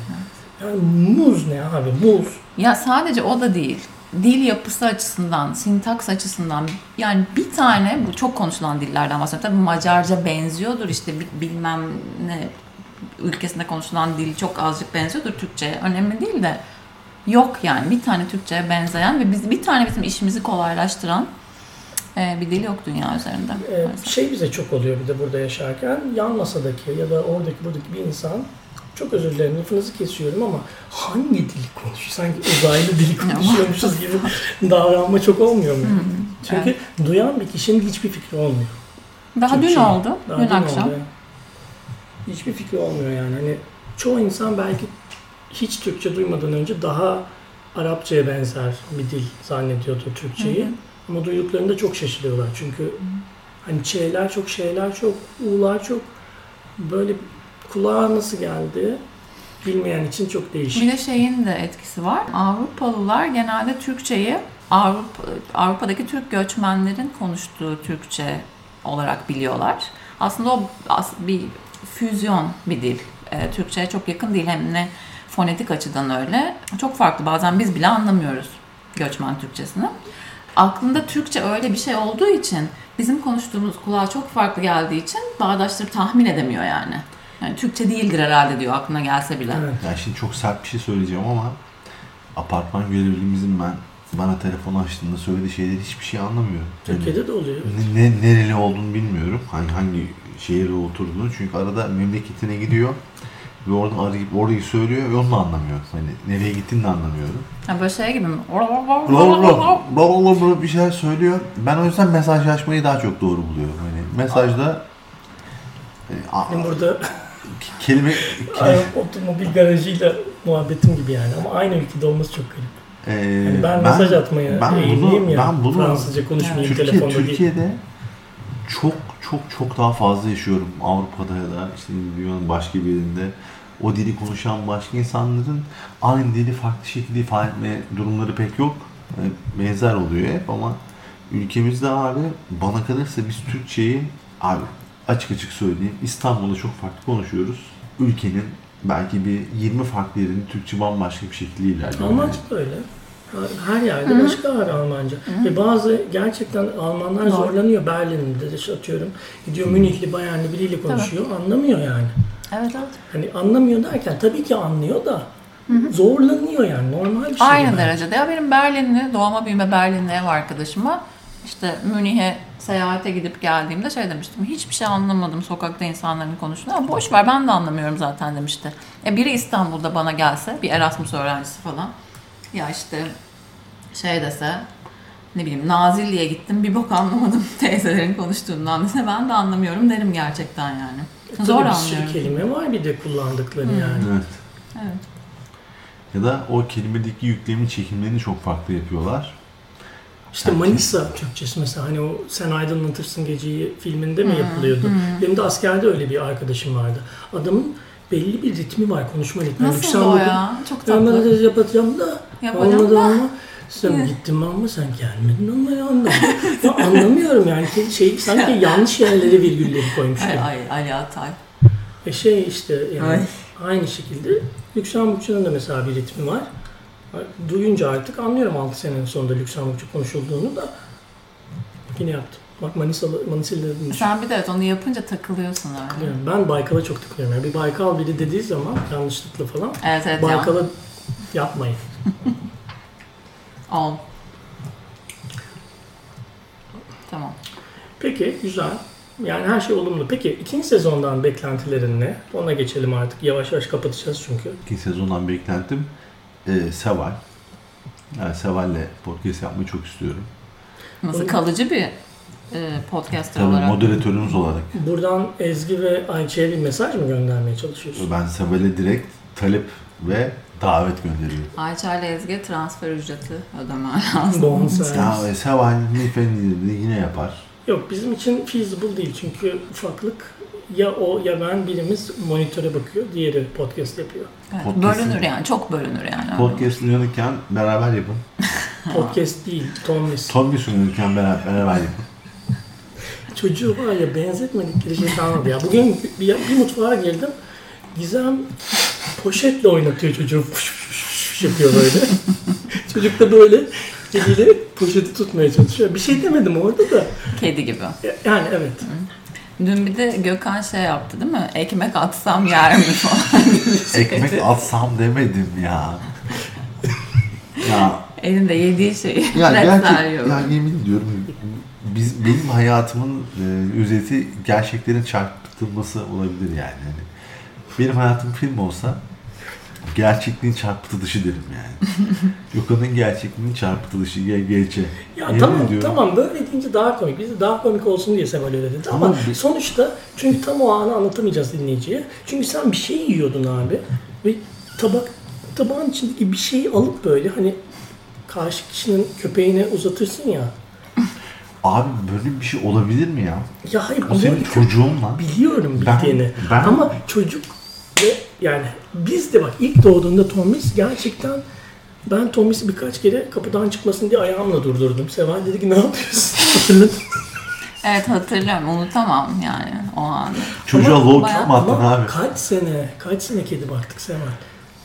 Yani muz ne abi muz. Ya sadece o da değil. Dil yapısı açısından, sintaks açısından yani bir tane bu çok konuşulan dillerden bahsediyorum. Tabii Macarca benziyordur işte bi- bilmem ne ülkesinde konuşulan dil çok azıcık benziyordur Türkçe'ye. Önemli değil de yok yani bir tane Türkçe'ye benzeyen ve biz bir tane bizim işimizi kolaylaştıran e, bir dil yok dünya üzerinde. Ee, maalesef. şey bize çok oluyor bir de burada yaşarken yan masadaki ya da oradaki buradaki bir insan çok özür dilerim lafınızı kesiyorum ama hangi dili konuşuyor? Sanki uzaylı dili konuşuyormuşuz gibi davranma çok olmuyor mu? Çünkü duyan bir kişinin hiçbir fikri olmuyor. Daha dün Türkçe. oldu. Daha dün dün akşam. oldu. Hiçbir fikri olmuyor yani. Hani çoğu insan belki hiç Türkçe duymadan önce daha Arapçaya benzer bir dil zannediyordu Türkçeyi. Hı hı. Ama duyduklarında çok şaşırıyorlar. Çünkü hani Ç'ler çok, şeyler çok, U'lar çok böyle kulağa nasıl geldi bilmeyen için çok değişik. Bir de şeyin de etkisi var. Avrupalılar genelde Türkçeyi Avrupa, Avrupa'daki Türk göçmenlerin konuştuğu Türkçe olarak biliyorlar. Aslında o bir füzyon bir dil. Ee, Türkçe'ye çok yakın değil hem ne fonetik açıdan öyle. Çok farklı. Bazen biz bile anlamıyoruz göçmen Türkçesini. Aklında Türkçe öyle bir şey olduğu için bizim konuştuğumuz kulağa çok farklı geldiği için bağdaştırıp tahmin edemiyor yani. Yani Türkçe değildir herhalde diyor aklına gelse bile. Evet. Ya şimdi çok sert bir şey söyleyeceğim ama apartman görevlimizin ben bana telefon açtığında söylediği şeyleri hiçbir şey anlamıyorum. Yani Türkiye'de de oluyor. ne, ne- nereli olduğunu bilmiyorum. Hangi hangi şehirde oturduğunu. Çünkü arada memleketine gidiyor ve oradan arayıp orayı söylüyor ve onu da anlamıyorum. Hani nereye gittiğini de anlamıyorum. Ha böyle şey gibi mi? Bir şeyler söylüyor. Ben o yüzden mesajlaşmayı daha çok doğru buluyorum. Hani mesajda e, a- Benim burada kelime otomobil garajıyla muhabbetim gibi yani ama aynı ülkede olması çok garip. e, Yani ben, mesaj atmaya ben bunu, ya. ben bunu Fransızca konuşmayayım Türkiye, telefonda değil. Türkiye'de çok çok çok daha fazla yaşıyorum Avrupa'da ya da işte dünyanın başka bir yerinde. O dili konuşan başka insanların aynı dili farklı şekilde ifade etme durumları pek yok. Yani benzer oluyor hep ama ülkemizde abi bana kalırsa biz Türkçeyi abi açık açık söyleyeyim İstanbul'da çok farklı konuşuyoruz. Ülkenin belki bir 20 farklı yerinde Türkçe bambaşka bir şekilde ilerliyor. Almanca da öyle. Her yerde başka var Almanca. Ve bazı gerçekten Almanlar Doğru. zorlanıyor. Berlin'de de atıyorum. Gidiyor Münihli, Bayernli biriyle konuşuyor. Anlamıyor yani. Evet evet. Hani anlamıyor derken tabii ki anlıyor da zorlanıyor yani. Normal bir şey. Aynı bence. derecede. Ya benim Berlinli, doğma büyüme Berlinli ev arkadaşıma işte Münih'e seyahate gidip geldiğimde şey demiştim. Hiçbir şey anlamadım sokakta insanların konuştuğunu. "Aa, Boş ver ben de anlamıyorum zaten demişti. E biri İstanbul'da bana gelse bir Erasmus öğrencisi falan. Ya işte şey dese ne bileyim Nazilli'ye gittim bir bok anlamadım teyzelerin konuştuğundan dese ben de anlamıyorum derim gerçekten yani. Tabii Zor bir sürü anlıyorum. kelime var bir de kullandıkları yani. Evet. Evet. Ya da o kelimedeki yüklemin çekimlerini çok farklı yapıyorlar. İşte Manisa Türkçesi mesela hani o Sen Aydınlatırsın Geceyi filminde mi yapılıyordu? Benim de askerde öyle bir arkadaşım vardı. Adamın belli bir ritmi var, konuşma ritmi. Nasıl o Lüksemburg'un- ya? Çok Ben tatlı. böyle yapacağım da Yapacağım olmadı da. ama sen Yine. gittin ama sen gelmedin ama ya anlamadım. ya anlamıyorum yani şey sanki yanlış yerlere virgülleri koymuş Ay, gibi. ay, Ali Atay. E şey işte yani Ay. aynı şekilde Lüksemburgça'nın da mesela bir ritmi var. Duyunca artık anlıyorum 6 senenin sonunda Lüksemburgça konuşulduğunu da yine yaptım. Bak Manisalı dedim. Sen bir de evet onu yapınca takılıyorsun öyle. Yani ben Baykal'a çok takılıyorum. Yani bir Baykal biri dediği zaman yanlışlıkla falan Evet evet. Baykal'a yapmayın. Ol. Tamam. Peki güzel. Yani her şey olumlu. Peki ikinci sezondan beklentilerin ne? Ona geçelim artık. Yavaş yavaş kapatacağız çünkü. İkinci sezondan beklentim e, Seval. Yani Seval'le podcast yapmayı çok istiyorum. Nasıl kalıcı bir e, podcaster Tabii olarak. moderatörümüz olarak. Buradan Ezgi ve Ayça'ya bir mesaj mı göndermeye çalışıyorsun? Ben Seval'e direkt talep ve davet gönderiyorum. Ayça ile Ezgi transfer ücreti ödeme lazım. Bonservis. Ya e, Seval Nifenli'de yine yapar. Yok bizim için feasible değil çünkü ufaklık ya o ya ben birimiz monitöre bakıyor, diğeri podcast yapıyor. Evet, bölünür yani çok bölünür yani. Podcast uyanırken beraber yapın. Podcast değil, Tomlis. Tombis uyanırken beraber, beraber yapın. Çocuğu var ya benzetmedikleri şey kalmadı ya. Bugün bir, bir mutfağa girdim. Gizem poşetle oynatıyor çocuğu. Fış fış fış yapıyor böyle. Çocuk da böyle eliyle poşeti tutmaya çalışıyor. Bir şey demedim orada da. Kedi gibi. Yani evet. Dün bir de Gökhan şey yaptı değil mi? Ekmek atsam yer mi falan gibi şey. Ekmek atsam demedim ya. ya Elinde yediği şeyi ya gerçek, yiyor. ya yemin ediyorum biz benim hayatımın e, özeti gerçeklerin çarpıtılması olabilir yani. yani. Benim hayatım film olsa gerçekliğin çarpıtılışı derim yani. Gökhan'ın gerçekliğinin çarpıtılışı GGC. Ya Yemin tamam ediyorum. tamam böyle deyince daha komik. Biz de daha komik olsun diye Seval öyle dedi. Ama, Ama bir- sonuçta çünkü tam o anı anlatamayacağız dinleyiciye. Çünkü sen bir şey yiyordun abi ve tabak tabağın içindeki bir şeyi alıp böyle hani karşı kişinin köpeğine uzatırsın ya. Abi böyle bir şey olabilir mi ya? Ya hayır ama senin çocuğun lan. biliyorum Ben- bildiğini. ben- Ama çocuk ve yani biz de bak ilk doğduğunda Tomis gerçekten ben Tomis'i birkaç kere kapıdan çıkmasın diye ayağımla durdurdum. Seval dedi ki ne yapıyorsun? Hatırladın mı? Evet hatırlıyorum unutamam yani o anı. Çocuğa low bayağı- kick mi attın abi? kaç sene, kaç sene kedi baktık Seval.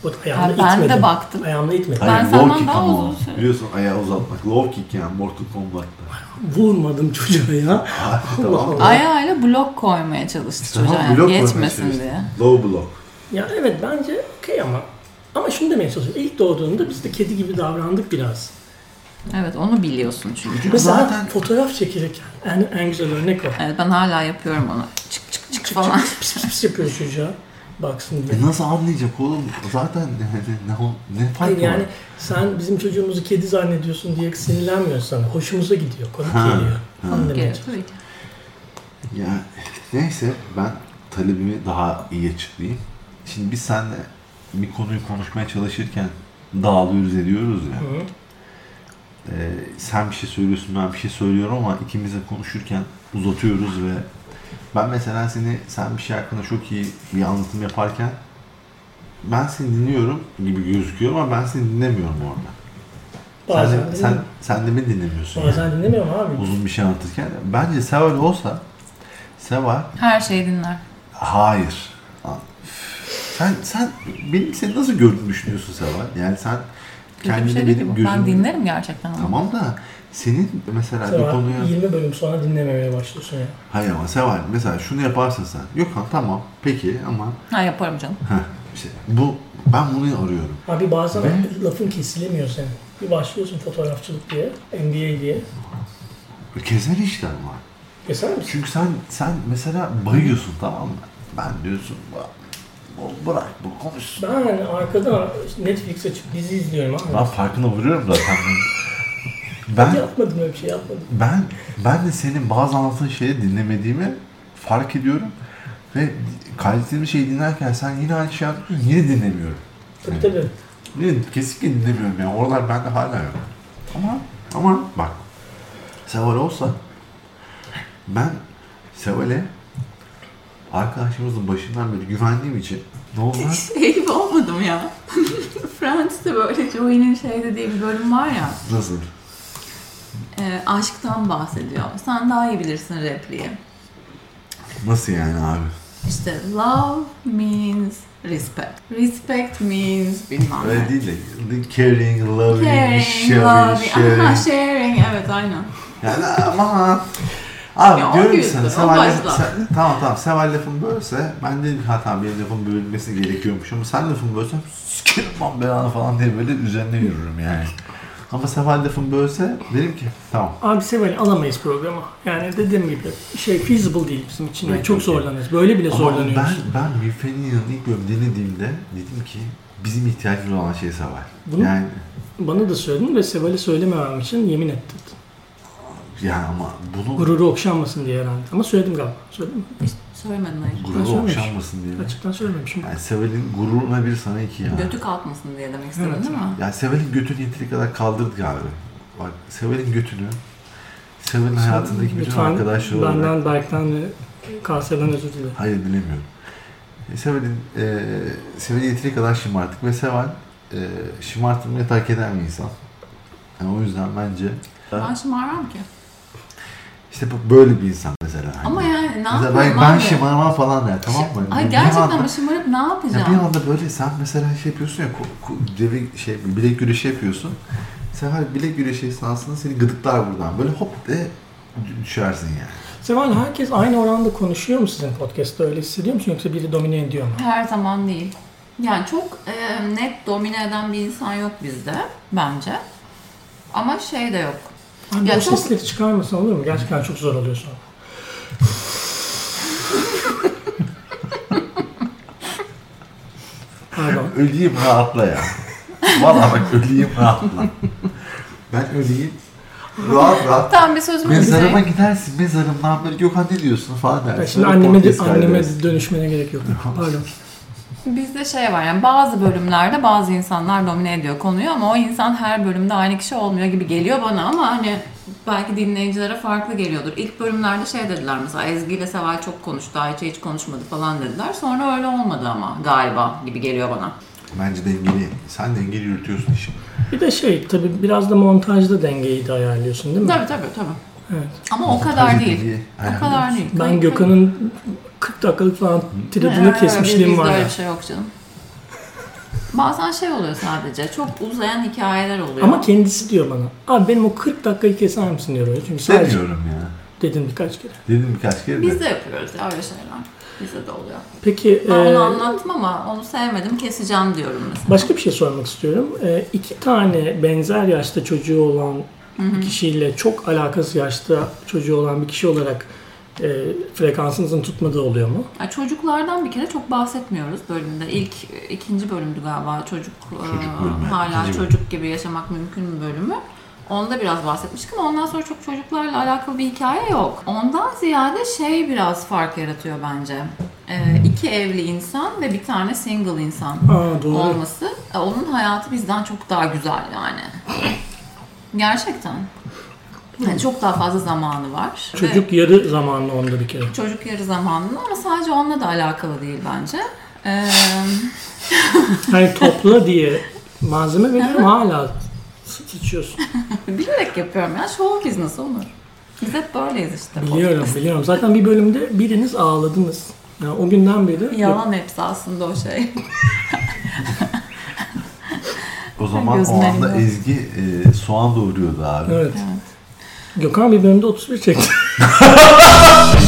Bak ayağımla ben de itmedim. baktım. Ayağımla itmedim. Ben low senden kick daha ama uzun süre- Biliyorsun ayağı uzatmak. Low kick yani Mortal Kombat'ta. Vurmadım çocuğa ya. Abi tamam. Allah. Ayağıyla blok koymaya çalıştı Tamam, çocuğa yani blok koymaya geçmesin diye. Low block. Ya evet bence okey ama. Ama şunu demeye çalışıyorum. İlk doğduğunda biz de kedi gibi davrandık biraz. Evet onu biliyorsun çünkü. Mesela Zaten- fotoğraf çekilirken en, en güzel örnek o. Evet ben hala yapıyorum onu. Çık çık çık falan. Pis pis pis yapıyoruz çocuğa. Baksın diye. E nasıl anlayacak oğlum? Zaten ne, ne, ne fark Hayır var? yani sen bizim çocuğumuzu kedi zannediyorsun diye sinirlenmiyoruz sana. Hoşumuza gidiyor. Komik Ha. geliyor. Ki. Ya neyse ben talebimi daha iyi açıklayayım. Şimdi biz seninle bir konuyu konuşmaya çalışırken dağılıyoruz ediyoruz ya. Hı. Ee, sen bir şey söylüyorsun ben bir şey söylüyorum ama ikimiz de konuşurken uzatıyoruz ve ben mesela seni sen bir şey hakkında çok iyi bir anlatım yaparken ben seni dinliyorum gibi gözüküyor ama ben seni dinlemiyorum orada. Bazen sen, de, sen, sen de beni dinlemiyorsun Bazen yani. dinlemiyorum abi. Uzun bir şey anlatırken. Bence Seval olsa Seval Her şeyi dinler. Hayır. Sen sen benim seni nasıl gördüğünü düşünüyorsun Seval? Yani sen bir kendini şey benim bu. gözüm... Ben dinlerim gerçekten onu. Tamam da senin mesela bir Sonra konuya... 20 bölüm sonra dinlememeye başlıyorsun ya. Hayır ama Seval mesela şunu yaparsın sen. Yok lan tamam peki ama Ha yaparım canım. heh, işte bu ben bunu arıyorum. Abi bazen Ve- lafın kesilemiyor senin. Bir başlıyorsun fotoğrafçılık diye, NBA diye. Keser işler var. Keser misin? Çünkü sen sen mesela bayıyorsun tamam mı? Ben diyorsun "Bak, bu- bırak bu konuşsun. Ben arkada Netflix açıp dizi izliyorum abi. Ben farkına vuruyorum zaten. Ben ben yapmadım öyle bir şey yapmadım. ben ben de senin bazı anlattığın şeyi dinlemediğimi fark ediyorum ve kaydettiğim şeyi dinlerken sen yine aynı şey yapıyorsun. Yine dinlemiyorum. Tabii tabii. Yine kesinlikle dinlemiyorum yani. Oralar bende hala yok. Ama ama bak Seval olsa ben Seval'e arkadaşımızın başından beri güvendiğim için ne olmaz? Şey gibi olmadım ya. Friends'te böyle Joey'nin şey dediği bir bölüm var ya. Nasıl? e, aşktan bahsediyor. Sen daha iyi bilirsin repliği. Nasıl yani abi? İşte love means respect. Respect means bilmem ne. Öyle değil de caring, loving, Caring, sharing, loving. sharing. Aha, sharing. Evet aynen. Yani ama Abi Ya diyorum ki sana Seval lafı- tamam tamam Seval lafını bölse ben de ha tamam benim lafım bölünmesi gerekiyormuş ama sen lafını bölsen sikerim lan belanı falan diye böyle üzerine yürürüm yani. Ama Seval lafını bölse derim ki tamam. Abi Seval'i alamayız programa. Yani dediğim gibi şey feasible değil bizim için. Evet, çok zorlanırız. Böyle bile Ama zorlanıyoruz. ben, ben Milfenia'nın ilk bölümü dinlediğimde dedim ki bizim ihtiyacımız olan şey Seval. Bunu- Yani Bana da söyledin ve Seval'e söylememem için yemin ettin. Yani ama bunu Gururu okşanmasın diye herhalde. Ama söyledim galiba. Söyledim mi? Söylemedin hayır. gururu söylemiş. okşanmasın diye. Açıktan söylememişim. Yani Seval'in gururuna bir sana iki ya. Götü kalkmasın diye demek istedin Evet. değil mi? Yani Seval'in götünü yeteri kadar kaldırdık abi. Bak Seval'in götünü Seval'in hayatındaki bütün Lütfen arkadaşları olarak benden, Berk'ten ve Kase'den özür dilerim. hayır bilemiyorum. E, Seval'in e, Seval'i yeteri kadar şımarttık ve Seval e, şımartılmayı terk eden bir insan. Yani o yüzden bence Ben şımarmam ki. İşte bu böyle bir insan mesela. Hani. Ama yani ne Mesela yapayım ben, ben şımarmam falan der tamam mı? Ay Bir gerçekten anda- mi şımarıp ne Ya yapacağım? bir anda böyle sen mesela şey yapıyorsun ya devi şey bilek güreşi yapıyorsun. Seval bilek güreşi esnasında seni gıdıklar buradan. Böyle hop de düşersin yani. Seval herkes aynı oranda konuşuyor mu sizin podcast'ta öyle hissediyor musun yoksa biri domine ediyor mu? Her zaman değil. Yani çok e, net domine eden bir insan yok bizde bence. Ama şey de yok. Abi Ya o çok- sesleri çıkarmasan olur mu? Gerçekten çok zor oluyor sonra. Pardon. Öleyim rahatla ya. Vallahi bak öleyim rahatla. Ben öleyim rahat rahat. Tamam bir sözümü Mezarıma gidersin mezarımdan böyle Gökhan ne diyorsun falan Ya dersin. şimdi Sonra anneme, anneme dönüşmene gerek yok. Pardon. Bizde şey var yani bazı bölümlerde bazı insanlar domine ediyor konuyu ama o insan her bölümde aynı kişi olmuyor gibi geliyor bana ama hani belki dinleyicilere farklı geliyordur. İlk bölümlerde şey dediler mesela Ezgi ile Seval çok konuştu, Ayça hiç konuşmadı falan dediler. Sonra öyle olmadı ama galiba gibi geliyor bana. Bence dengeli. Sen dengeli yürütüyorsun işi. Bir de şey tabii biraz da montajda dengeyi de ayarlıyorsun değil mi? Tabii tabii tabii. Evet. Ama o kadar değil. O kadar değil. Ben Gökhan'ın 40 dakikalık falan tiradını kesmişliğim bizde var öyle ya. bir şey yok canım. Bazen şey oluyor sadece. Çok uzayan hikayeler oluyor. Ama kendisi diyor bana. Abi benim o 40 dakikayı keser misin diyor öyle. Çünkü sadece Demiyorum ya. dedim birkaç kere. Dedim birkaç kere de. Biz de yapıyoruz ya öyle şeyler. Bizde de oluyor. Peki Ben e, onu anlattım ama onu sevmedim keseceğim diyorum mesela. başka bir şey sormak istiyorum. E, iki tane benzer yaşta çocuğu olan bir kişiyle çok alakasız yaşta çocuğu olan bir kişi olarak e, frekansınızın tutmadığı oluyor mu? Yani çocuklardan bir kere çok bahsetmiyoruz bölümde. İlk ikinci bölümdü galiba çocuk, Çocuk e, bölümü, hala ikinci çocuk gibi yaşamak mümkün mü bölümü. Onda biraz bahsetmiştik ama ondan sonra çok çocuklarla alakalı bir hikaye yok. Ondan ziyade şey biraz fark yaratıyor bence. E, iki evli insan ve bir tane single insan Aa doğru. olması. e, onun hayatı bizden çok daha güzel yani. Gerçekten. Yani çok daha fazla zamanı var. Ve- Çocuk yarı zamanlı onda bir kere. Çocuk yarı zamanlı ama sadece onunla da alakalı değil bence. Ee, Hani topla diye malzeme veriyorum hala sı- sıçıyorsun. bilerek yapıyorum ya. Show business olur. Biz hep böyleyiz işte. Biliyorum biliyorum. Zaten bir bölümde biriniz ağladınız. Yani o günden beri Yalan hepsi aslında o şey. O zaman o Gözünün anda. Ezgi e, soğan doğuruyordu abi. Evet. Evet. Gökhan bir bölümde 31 çekti.